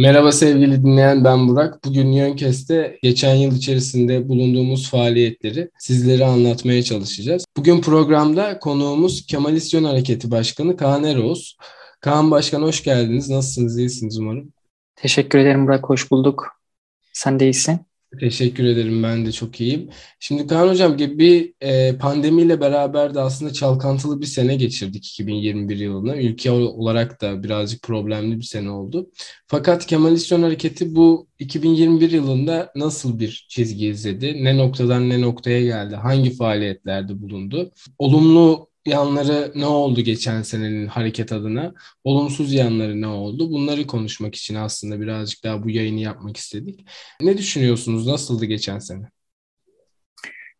Merhaba sevgili dinleyen ben Burak. Bugün Yönkes'te geçen yıl içerisinde bulunduğumuz faaliyetleri sizlere anlatmaya çalışacağız. Bugün programda konuğumuz Kemalisyon Hareketi Başkanı Kaan Eroğuz. Kaan Başkan hoş geldiniz. Nasılsınız? İyisiniz umarım. Teşekkür ederim Burak. Hoş bulduk. Sen de iyisin. Teşekkür ederim. Ben de çok iyiyim. Şimdi Kaan Hocam gibi e, pandemiyle beraber de aslında çalkantılı bir sene geçirdik 2021 yılına. Ülke olarak da birazcık problemli bir sene oldu. Fakat Kemalisyon Hareketi bu 2021 yılında nasıl bir çizgi izledi? Ne noktadan ne noktaya geldi? Hangi faaliyetlerde bulundu? Olumlu yanları ne oldu geçen senenin hareket adına? Olumsuz yanları ne oldu? Bunları konuşmak için aslında birazcık daha bu yayını yapmak istedik. Ne düşünüyorsunuz? Nasıldı geçen sene?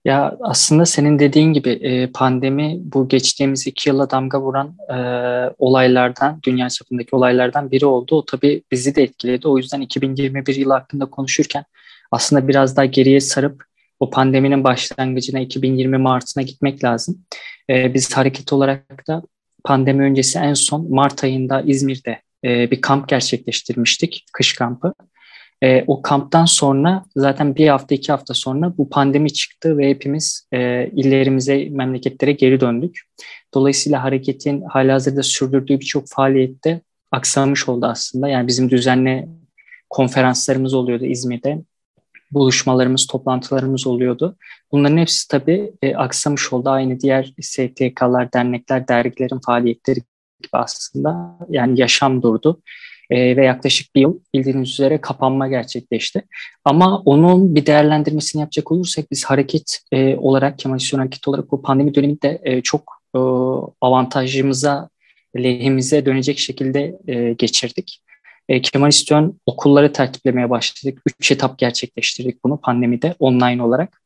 Ya aslında senin dediğin gibi e, pandemi bu geçtiğimiz iki yıla damga vuran e, olaylardan, dünya çapındaki olaylardan biri oldu. O tabii bizi de etkiledi. O yüzden 2021 yılı hakkında konuşurken aslında biraz daha geriye sarıp o pandeminin başlangıcına 2020 Mart'ına gitmek lazım. E, biz hareket olarak da pandemi öncesi en son Mart ayında İzmir'de e, bir kamp gerçekleştirmiştik, kış kampı. E, o kamptan sonra zaten bir hafta iki hafta sonra bu pandemi çıktı ve hepimiz e, illerimize, memleketlere geri döndük. Dolayısıyla hareketin halihazırda sürdürdüğü birçok faaliyette aksamış oldu aslında. Yani bizim düzenli konferanslarımız oluyordu İzmir'de buluşmalarımız, toplantılarımız oluyordu. Bunların hepsi tabii e, aksamış oldu. Aynı diğer STK'lar, dernekler, dergilerin faaliyetleri gibi aslında yani yaşam durdu. E, ve yaklaşık bir yıl bildiğiniz üzere kapanma gerçekleşti. Ama onun bir değerlendirmesini yapacak olursak biz hareket e, olarak, Kemalisyon Hareket olarak bu pandemi döneminde e, çok e, avantajımıza, lehimize dönecek şekilde e, geçirdik. E, Kemal İstiyon okulları tertiplemeye başladık. Üç etap gerçekleştirdik bunu pandemide online olarak.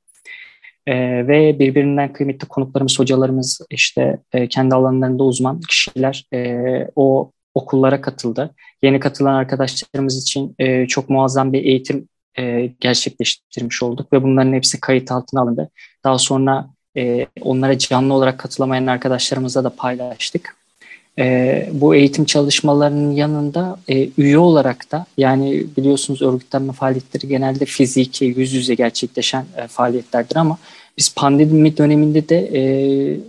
E, ve birbirinden kıymetli konuklarımız, hocalarımız, işte e, kendi alanlarında uzman kişiler e, o okullara katıldı. Yeni katılan arkadaşlarımız için e, çok muazzam bir eğitim e, gerçekleştirmiş olduk ve bunların hepsi kayıt altına alındı. Daha sonra e, onlara canlı olarak katılamayan arkadaşlarımızla da paylaştık. E, bu eğitim çalışmalarının yanında e, üye olarak da yani biliyorsunuz örgütlenme faaliyetleri genelde fiziki, yüz yüze gerçekleşen e, faaliyetlerdir ama biz pandemi döneminde de e,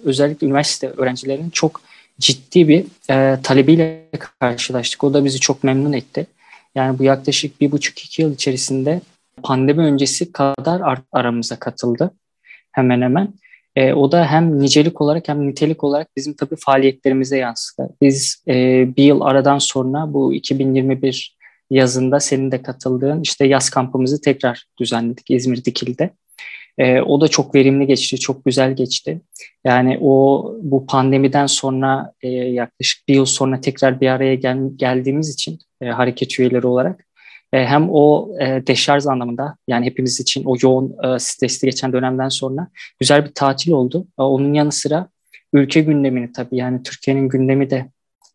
özellikle üniversite öğrencilerinin çok ciddi bir e, talebiyle karşılaştık. O da bizi çok memnun etti. Yani bu yaklaşık bir buçuk iki yıl içerisinde pandemi öncesi kadar ar- aramıza katıldı hemen hemen. E, o da hem nicelik olarak hem nitelik olarak bizim tabii faaliyetlerimize yansıdı. Biz e, bir yıl aradan sonra bu 2021 yazında senin de katıldığın işte yaz kampımızı tekrar düzenledik İzmir Dikil'de. E, o da çok verimli geçti, çok güzel geçti. Yani o bu pandemiden sonra e, yaklaşık bir yıl sonra tekrar bir araya gel, geldiğimiz için e, hareket üyeleri olarak e, hem o e, deşarj anlamında yani hepimiz için o yoğun e, stresli geçen dönemden sonra güzel bir tatil oldu. Onun yanı sıra ülke gündemini tabii yani Türkiye'nin gündemi de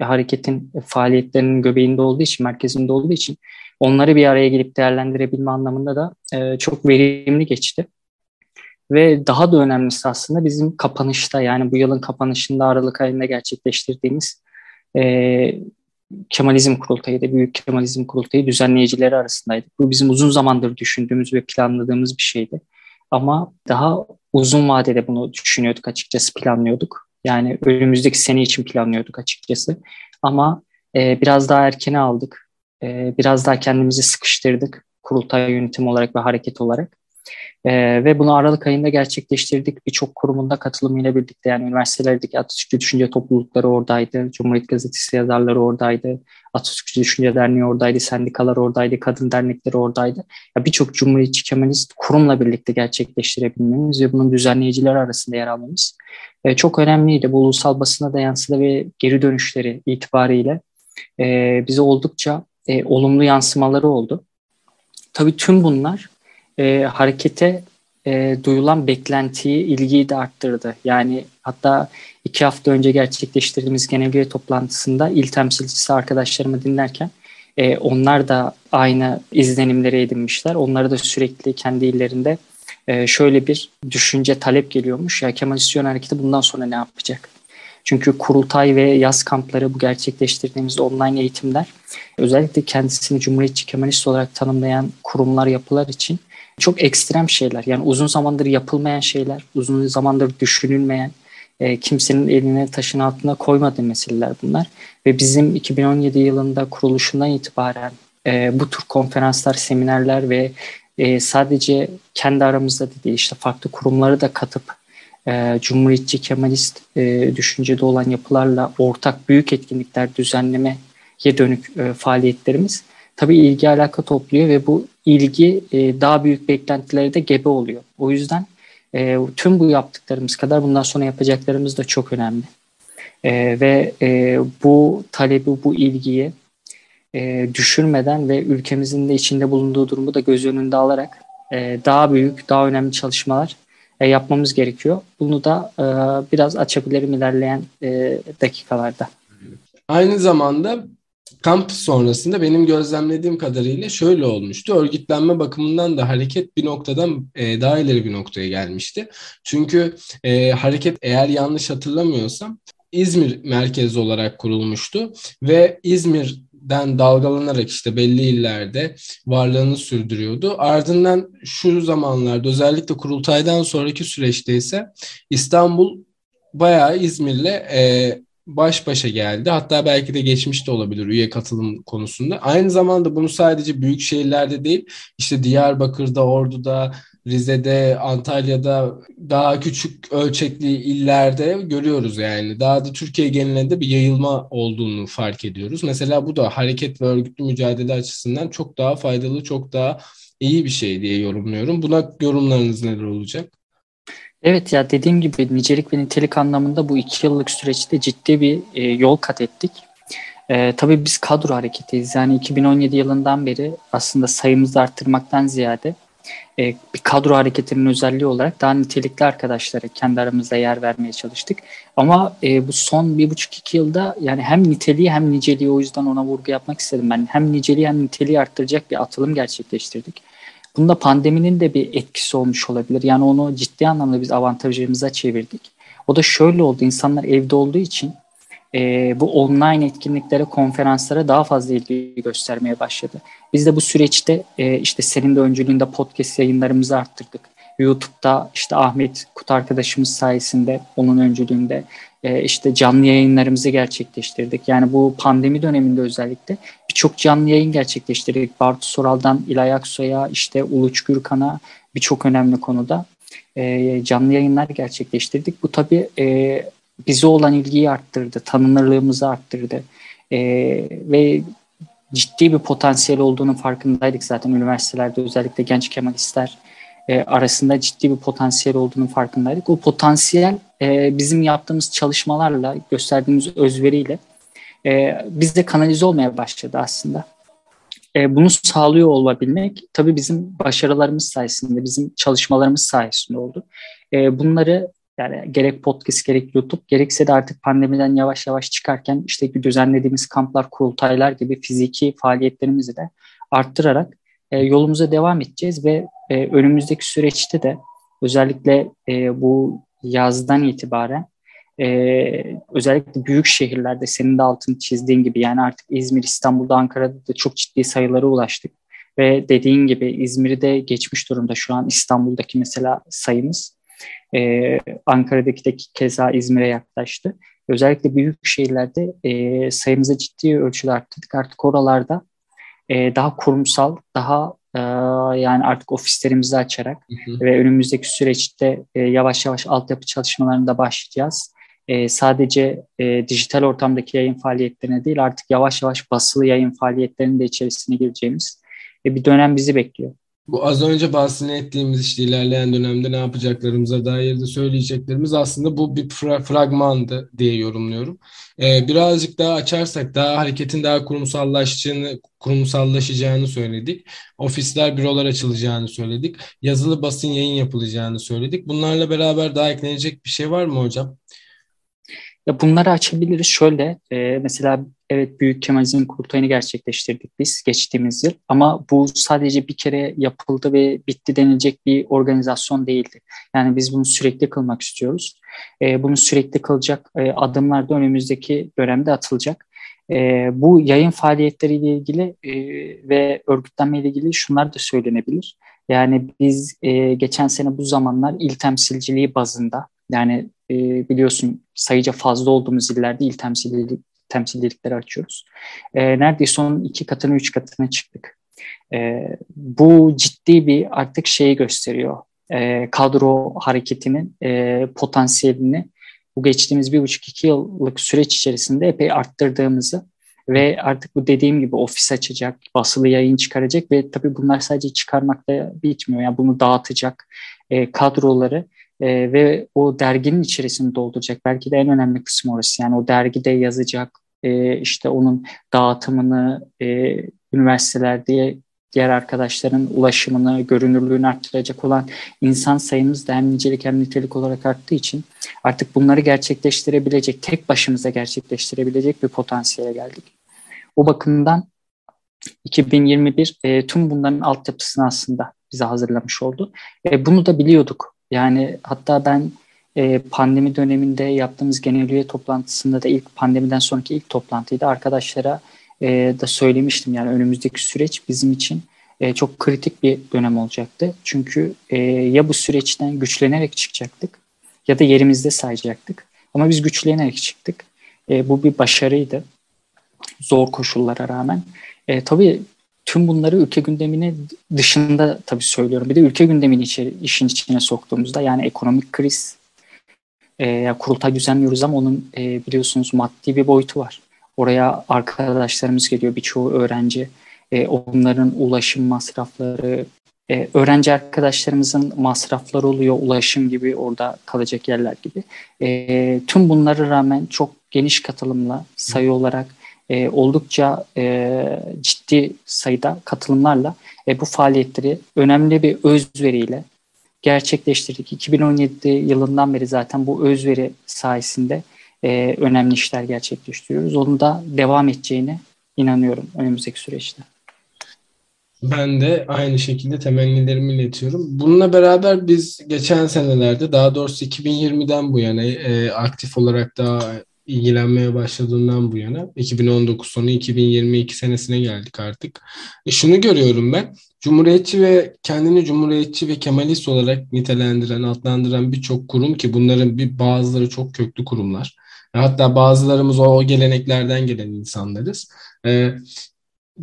hareketin faaliyetlerinin göbeğinde olduğu için, merkezinde olduğu için onları bir araya gelip değerlendirebilme anlamında da çok verimli geçti. Ve daha da önemlisi aslında bizim kapanışta yani bu yılın kapanışında Aralık ayında gerçekleştirdiğimiz Kemalizm Kurultayı da Büyük Kemalizm Kurultayı düzenleyicileri arasındaydık. Bu bizim uzun zamandır düşündüğümüz ve planladığımız bir şeydi. Ama daha uzun vadede bunu düşünüyorduk açıkçası planlıyorduk. Yani önümüzdeki sene için planlıyorduk açıkçası. Ama e, biraz daha erkene aldık. E, biraz daha kendimizi sıkıştırdık kurultay yönetim olarak ve hareket olarak. E, ve bunu Aralık ayında gerçekleştirdik. Birçok kurumunda katılımıyla birlikte yani üniversitelerdeki Atatürkçü Düşünce Toplulukları oradaydı. Cumhuriyet Gazetesi yazarları oradaydı. Atatürkçü Düşünce Derneği oradaydı. Sendikalar oradaydı. Kadın dernekleri oradaydı. Birçok Cumhuriyetçi Kemalist kurumla birlikte gerçekleştirebilmemiz ve bunun düzenleyicileri arasında yer almamız e, çok önemliydi. Bu ulusal basına da yansıdı ve geri dönüşleri itibariyle e, bize oldukça e, olumlu yansımaları oldu. Tabii tüm bunlar e, harekete e, duyulan beklentiyi, ilgiyi de arttırdı. Yani hatta iki hafta önce gerçekleştirdiğimiz genel toplantısında il temsilcisi arkadaşlarımı dinlerken e, onlar da aynı izlenimleri edinmişler. Onları da sürekli kendi illerinde e, şöyle bir düşünce, talep geliyormuş. Ya Kemal İstiyon Hareketi bundan sonra ne yapacak? Çünkü kurultay ve yaz kampları bu gerçekleştirdiğimiz online eğitimler özellikle kendisini Cumhuriyetçi Kemalist olarak tanımlayan kurumlar, yapılar için çok ekstrem şeyler. Yani uzun zamandır yapılmayan şeyler, uzun zamandır düşünülmeyen, e, kimsenin eline taşın altına koymadığı meseleler bunlar. Ve bizim 2017 yılında kuruluşundan itibaren e, bu tür konferanslar, seminerler ve e, sadece kendi aramızda değil işte farklı kurumları da katıp e, Cumhuriyetçi Kemalist e, düşüncede olan yapılarla ortak büyük etkinlikler düzenlemeye dönük e, faaliyetlerimiz tabii ilgi alaka topluyor ve bu ilgi e, daha büyük beklentilere de gebe oluyor. O yüzden e, tüm bu yaptıklarımız kadar bundan sonra yapacaklarımız da çok önemli. E, ve e, bu talebi, bu ilgiyi e, düşürmeden ve ülkemizin de içinde bulunduğu durumu da göz önünde alarak e, daha büyük, daha önemli çalışmalar e, yapmamız gerekiyor. Bunu da e, biraz açabilirim ilerleyen e, dakikalarda. Aynı zamanda kamp sonrasında benim gözlemlediğim kadarıyla şöyle olmuştu. Örgütlenme bakımından da hareket bir noktadan e, daha ileri bir noktaya gelmişti. Çünkü e, hareket eğer yanlış hatırlamıyorsam İzmir merkezi olarak kurulmuştu ve İzmir'den dalgalanarak işte belli illerde varlığını sürdürüyordu. Ardından şu zamanlarda özellikle kurultaydan sonraki süreçte ise İstanbul bayağı İzmir'le e, baş başa geldi. Hatta belki de geçmiş olabilir üye katılım konusunda. Aynı zamanda bunu sadece büyük şehirlerde değil, işte Diyarbakır'da, Ordu'da, Rize'de, Antalya'da daha küçük ölçekli illerde görüyoruz yani. Daha da Türkiye genelinde bir yayılma olduğunu fark ediyoruz. Mesela bu da hareket ve örgütlü mücadele açısından çok daha faydalı, çok daha iyi bir şey diye yorumluyorum. Buna yorumlarınız neler olacak? Evet ya dediğim gibi nicelik ve nitelik anlamında bu iki yıllık süreçte ciddi bir e, yol kat ettik. E, tabii biz kadro hareketiyiz. Yani 2017 yılından beri aslında sayımızı arttırmaktan ziyade e, bir kadro hareketinin özelliği olarak daha nitelikli arkadaşlara kendi aramızda yer vermeye çalıştık. Ama e, bu son bir buçuk iki yılda yani hem niteliği hem niceliği o yüzden ona vurgu yapmak istedim ben. Hem niceliği hem niteliği arttıracak bir atılım gerçekleştirdik. Bunda pandeminin de bir etkisi olmuş olabilir. Yani onu ciddi anlamda biz avantajımıza çevirdik. O da şöyle oldu. İnsanlar evde olduğu için e, bu online etkinliklere, konferanslara daha fazla ilgi göstermeye başladı. Biz de bu süreçte e, işte senin de öncülüğünde podcast yayınlarımızı arttırdık. YouTube'da işte Ahmet Kut arkadaşımız sayesinde onun öncülüğünde e, işte canlı yayınlarımızı gerçekleştirdik. Yani bu pandemi döneminde özellikle birçok canlı yayın gerçekleştirdik. Bartu Soral'dan İlay Aksoy'a işte Uluç Gürkan'a birçok önemli konuda e, canlı yayınlar gerçekleştirdik. Bu tabii e, bize olan ilgiyi arttırdı, tanınırlığımızı arttırdı e, ve ciddi bir potansiyel olduğunu farkındaydık zaten üniversitelerde özellikle genç kemalistler e, arasında ciddi bir potansiyel olduğunu farkındaydık. O potansiyel e, bizim yaptığımız çalışmalarla, gösterdiğimiz özveriyle e, bizde kanalize olmaya başladı aslında. E, bunu sağlıyor olabilmek tabii bizim başarılarımız sayesinde, bizim çalışmalarımız sayesinde oldu. E, bunları yani gerek podcast gerek YouTube gerekse de artık pandemiden yavaş yavaş çıkarken işte düzenlediğimiz kamplar, kurultaylar gibi fiziki faaliyetlerimizi de arttırarak e, yolumuza devam edeceğiz ve e, önümüzdeki süreçte de özellikle e, bu yazdan itibaren e, özellikle büyük şehirlerde senin de altını çizdiğin gibi yani artık İzmir, İstanbul'da, Ankara'da da çok ciddi sayılara ulaştık. Ve dediğin gibi İzmir'i de geçmiş durumda şu an İstanbul'daki mesela sayımız. E, Ankara'daki de keza İzmir'e yaklaştı. Özellikle büyük şehirlerde e, sayımızı ciddi ölçüde arttırdık. Artık oralarda e, daha kurumsal, daha yani artık ofislerimizi açarak hı hı. ve önümüzdeki süreçte e, yavaş yavaş altyapı çalışmalarında başlayacağız. E, sadece e, dijital ortamdaki yayın faaliyetlerine değil artık yavaş yavaş basılı yayın faaliyetlerinin de içerisine gireceğimiz bir dönem bizi bekliyor. Bu az önce bahsettiğimiz işte ilerleyen dönemde ne yapacaklarımıza dair de söyleyeceklerimiz aslında bu bir fra- fragmandı diye yorumluyorum. Ee, birazcık daha açarsak daha hareketin daha kurumsallaşacağını, kurumsallaşacağını söyledik. Ofisler, bürolar açılacağını söyledik. Yazılı basın yayın yapılacağını söyledik. Bunlarla beraber daha eklenecek bir şey var mı hocam? Ya bunları açabiliriz şöyle e, mesela evet Büyük Kemalizm kurultayını gerçekleştirdik biz geçtiğimiz yıl ama bu sadece bir kere yapıldı ve bitti denilecek bir organizasyon değildi. Yani biz bunu sürekli kılmak istiyoruz. E, bunu sürekli kılacak e, adımlar da önümüzdeki dönemde atılacak. E, bu yayın faaliyetleriyle ilgili e, ve örgütlenme ile ilgili şunlar da söylenebilir. Yani biz e, geçen sene bu zamanlar il temsilciliği bazında yani e, biliyorsun sayıca fazla olduğumuz illerde il temsilcilik, temsilcilikleri açıyoruz. E, neredeyse onun iki katını, üç katına çıktık. E, bu ciddi bir artık şeyi gösteriyor. E, kadro hareketinin e, potansiyelini bu geçtiğimiz bir buçuk iki yıllık süreç içerisinde epey arttırdığımızı ve artık bu dediğim gibi ofis açacak, basılı yayın çıkaracak ve tabii bunlar sadece çıkarmakta bitmiyor. Yani bunu dağıtacak e, kadroları e, ve o derginin içerisini dolduracak. Belki de en önemli kısmı orası. Yani o dergide yazacak, e, işte onun dağıtımını e, üniversitelerde diğer arkadaşların ulaşımını, görünürlüğünü arttıracak olan insan sayımız da hem nicelik hem nitelik olarak arttığı için artık bunları gerçekleştirebilecek, tek başımıza gerçekleştirebilecek bir potansiyele geldik. O bakımdan 2021 e, tüm bunların altyapısını aslında bize hazırlamış oldu. E, bunu da biliyorduk. Yani hatta ben e, pandemi döneminde yaptığımız genel üye toplantısında da ilk pandemiden sonraki ilk toplantıydı. Arkadaşlara e, da söylemiştim yani önümüzdeki süreç bizim için e, çok kritik bir dönem olacaktı. Çünkü e, ya bu süreçten güçlenerek çıkacaktık ya da yerimizde sayacaktık. Ama biz güçlenerek çıktık. E, bu bir başarıydı. Zor koşullara rağmen. E, tabii tüm bunları ülke gündemine dışında tabii söylüyorum. Bir de ülke gündemini içeri, işin içine soktuğumuzda yani ekonomik kriz e, kurultay düzenliyoruz ama onun e, biliyorsunuz maddi bir boyutu var. Oraya arkadaşlarımız geliyor birçoğu öğrenci. E, onların ulaşım masrafları, e, öğrenci arkadaşlarımızın masrafları oluyor, ulaşım gibi orada kalacak yerler gibi. E, tüm bunlara rağmen çok geniş katılımla sayı olarak e, oldukça e, ciddi sayıda katılımlarla e, bu faaliyetleri önemli bir özveriyle gerçekleştirdik. 2017 yılından beri zaten bu özveri sayesinde e, önemli işler gerçekleştiriyoruz. Onun da devam edeceğine inanıyorum önümüzdeki süreçte. Ben de aynı şekilde temennilerimi iletiyorum. Bununla beraber biz geçen senelerde daha doğrusu 2020'den bu yana e, aktif olarak daha ilgilenmeye başladığından bu yana 2019 sonu 2022 senesine geldik artık. E şunu görüyorum ben. Cumhuriyetçi ve kendini cumhuriyetçi ve kemalist olarak nitelendiren, adlandıran birçok kurum ki bunların bir bazıları çok köklü kurumlar. Hatta bazılarımız o, geleneklerden gelen insanlarız. Ee,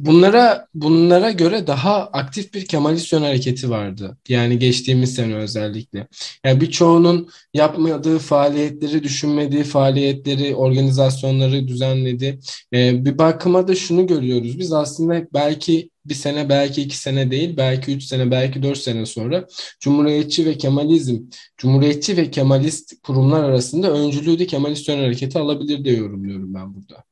bunlara bunlara göre daha aktif bir Kemalisyon hareketi vardı. Yani geçtiğimiz sene özellikle. Yani birçoğunun yapmadığı faaliyetleri, düşünmediği faaliyetleri, organizasyonları düzenledi. Ee, bir bakıma da şunu görüyoruz. Biz aslında belki bir sene, belki iki sene değil, belki üç sene, belki dört sene sonra Cumhuriyetçi ve Kemalizm, Cumhuriyetçi ve Kemalist kurumlar arasında öncülüğü de Kemalisyon hareketi alabilir diye yorumluyorum ben burada.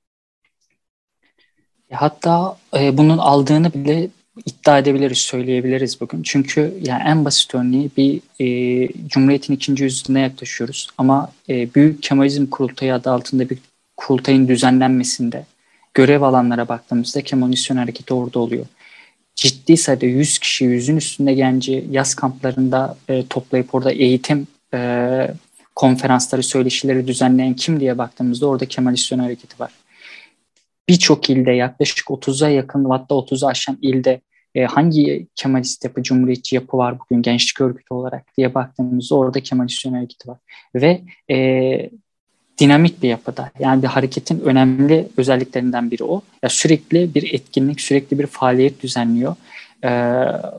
Hatta e, bunun aldığını bile iddia edebiliriz, söyleyebiliriz bugün. Çünkü yani en basit örneği bir e, Cumhuriyet'in ikinci yüzyılına yaklaşıyoruz. Ama e, Büyük Kemalizm Kurultayı adı altında bir kurultayın düzenlenmesinde görev alanlara baktığımızda Kemalizm hareketi orada oluyor. Ciddi sayıda 100 kişi, yüzün üstünde genci yaz kamplarında e, toplayıp orada eğitim e, konferansları, söyleşileri düzenleyen kim diye baktığımızda orada Kemalizm hareketi var birçok ilde yaklaşık 30'a yakın hatta 30'u aşan ilde e, hangi Kemalist yapı, Cumhuriyetçi yapı var bugün gençlik örgütü olarak diye baktığımızda orada Kemalist hareketi var. Ve e, dinamik bir yapıda. Yani bir hareketin önemli özelliklerinden biri o. Ya sürekli bir etkinlik, sürekli bir faaliyet düzenliyor. Ee,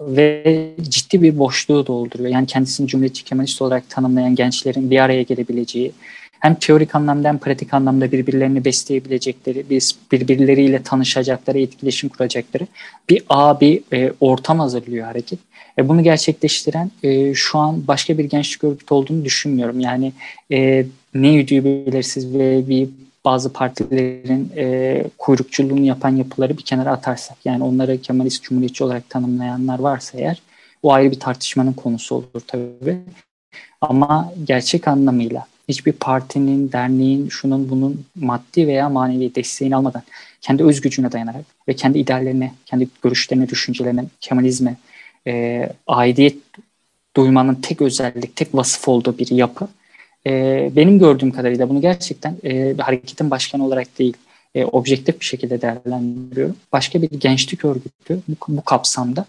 ve ciddi bir boşluğu dolduruyor. Yani kendisini Cumhuriyetçi Kemalist olarak tanımlayan gençlerin bir araya gelebileceği, hem teorik anlamda hem pratik anlamda birbirlerini besleyebilecekleri, birbirleriyle tanışacakları, etkileşim kuracakları bir ağ, bir e, ortam hazırlıyor hareket. E, bunu gerçekleştiren e, şu an başka bir gençlik örgütü olduğunu düşünmüyorum. Yani e, ne yüdüğü belirsiz ve bir bazı partilerin e, kuyrukçuluğunu yapan yapıları bir kenara atarsak yani onları Kemalist Cumhuriyetçi olarak tanımlayanlar varsa eğer o ayrı bir tartışmanın konusu olur tabii. Ama gerçek anlamıyla hiçbir partinin, derneğin, şunun bunun maddi veya manevi desteğini almadan kendi öz gücüne dayanarak ve kendi ideallerine, kendi görüşlerine, düşüncelerine, Kemalizme, e, aidiyet duymanın tek özellik, tek vasıf olduğu bir yapı. E, benim gördüğüm kadarıyla bunu gerçekten e, hareketin başkanı olarak değil, e, objektif bir şekilde değerlendiriyorum. Başka bir gençlik örgütü bu, bu kapsamda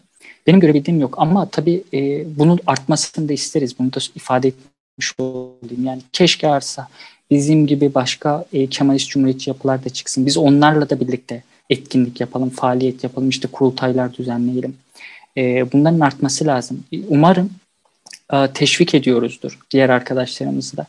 benim görebildiğim yok ama tabii e, bunun artmasını da isteriz. Bunu da ifade etmiş olayım. Yani keşke arsa bizim gibi başka e, Kemalist Cumhuriyetçi yapılar da çıksın. Biz onlarla da birlikte etkinlik yapalım, faaliyet yapalım, işte kurultaylar düzenleyelim. E, bunların artması lazım. Umarım e, teşvik ediyoruzdur diğer arkadaşlarımızı da.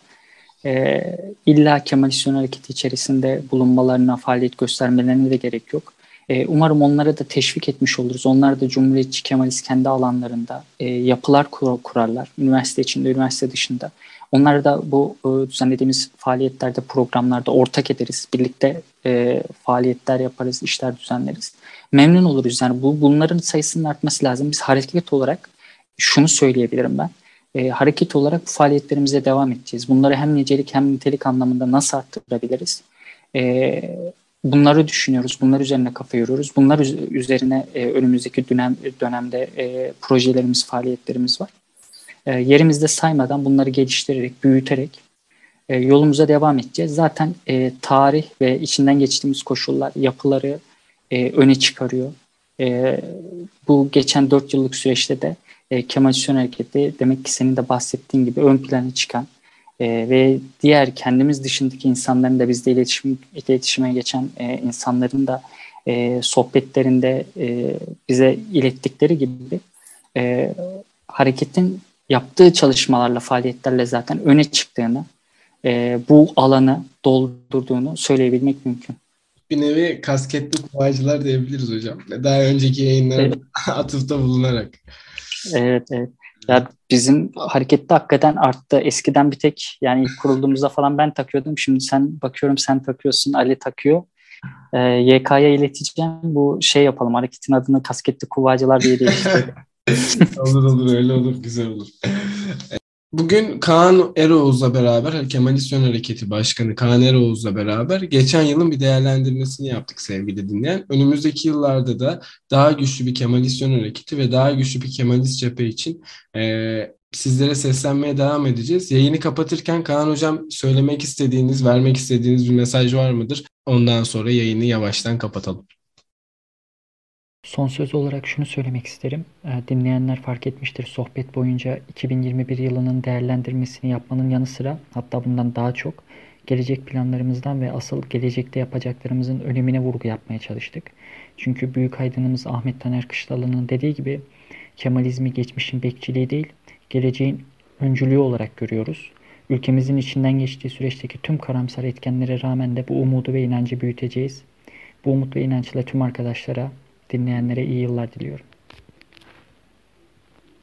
E, illa Kemalist hareketi içerisinde bulunmalarına, faaliyet göstermelerine de gerek yok. E, umarım onlara da teşvik etmiş oluruz. Onlar da Cumhuriyetçi Kemalist kendi alanlarında e, yapılar kur, kurarlar. Üniversite içinde, üniversite dışında. Onları da bu e, düzenlediğimiz faaliyetlerde, programlarda ortak ederiz. Birlikte e, faaliyetler yaparız, işler düzenleriz. Memnun oluruz. Yani bu bunların sayısının artması lazım. Biz hareket olarak şunu söyleyebilirim ben. E, hareket olarak bu faaliyetlerimize devam edeceğiz. Bunları hem nicelik hem nitelik anlamında nasıl arttırabiliriz? E, bunları düşünüyoruz. Bunlar üzerine kafa yoruyoruz. Bunlar üzerine e, önümüzdeki dönem dönemde e, projelerimiz, faaliyetlerimiz var. E, yerimizde saymadan bunları geliştirerek, büyüterek e, yolumuza devam edeceğiz. Zaten e, tarih ve içinden geçtiğimiz koşullar yapıları e, öne çıkarıyor. E, bu geçen dört yıllık süreçte de e, Kemal Hareketi demek ki senin de bahsettiğin gibi ön plana çıkan e, ve diğer kendimiz dışındaki insanların da bizde iletişim, iletişime geçen e, insanların da e, sohbetlerinde e, bize ilettikleri gibi e, hareketin yaptığı çalışmalarla, faaliyetlerle zaten öne çıktığını, e, bu alanı doldurduğunu söyleyebilmek mümkün. Bir nevi kasketli kuvaycılar diyebiliriz hocam. Daha önceki yayınlara evet. atıfta bulunarak. Evet, evet. Ya bizim harekette hakikaten arttı. Eskiden bir tek yani ilk kurulduğumuzda falan ben takıyordum. Şimdi sen bakıyorum sen takıyorsun, Ali takıyor. Ee, YK'ya ileteceğim. Bu şey yapalım. Hareketin adını kasketli kuvvacılar diye değiştirelim. olur olur öyle olur. Güzel olur. Bugün Kaan Eroğuz'la beraber, Kemalist Yön Hareketi Başkanı Kaan Eroğuz'la beraber geçen yılın bir değerlendirmesini yaptık sevgili dinleyen. Önümüzdeki yıllarda da daha güçlü bir Kemalist Hareketi ve daha güçlü bir Kemalist cephe için e, sizlere seslenmeye devam edeceğiz. Yayını kapatırken Kaan Hocam söylemek istediğiniz, vermek istediğiniz bir mesaj var mıdır? Ondan sonra yayını yavaştan kapatalım. Son söz olarak şunu söylemek isterim. Ee, dinleyenler fark etmiştir. Sohbet boyunca 2021 yılının değerlendirmesini yapmanın yanı sıra hatta bundan daha çok gelecek planlarımızdan ve asıl gelecekte yapacaklarımızın önemine vurgu yapmaya çalıştık. Çünkü büyük aydınımız Ahmet Taner Kışlalı'nın dediği gibi Kemalizmi geçmişin bekçiliği değil, geleceğin öncülüğü olarak görüyoruz. Ülkemizin içinden geçtiği süreçteki tüm karamsar etkenlere rağmen de bu umudu ve inancı büyüteceğiz. Bu umut ve inançla tüm arkadaşlara dinleyenlere iyi yıllar diliyorum.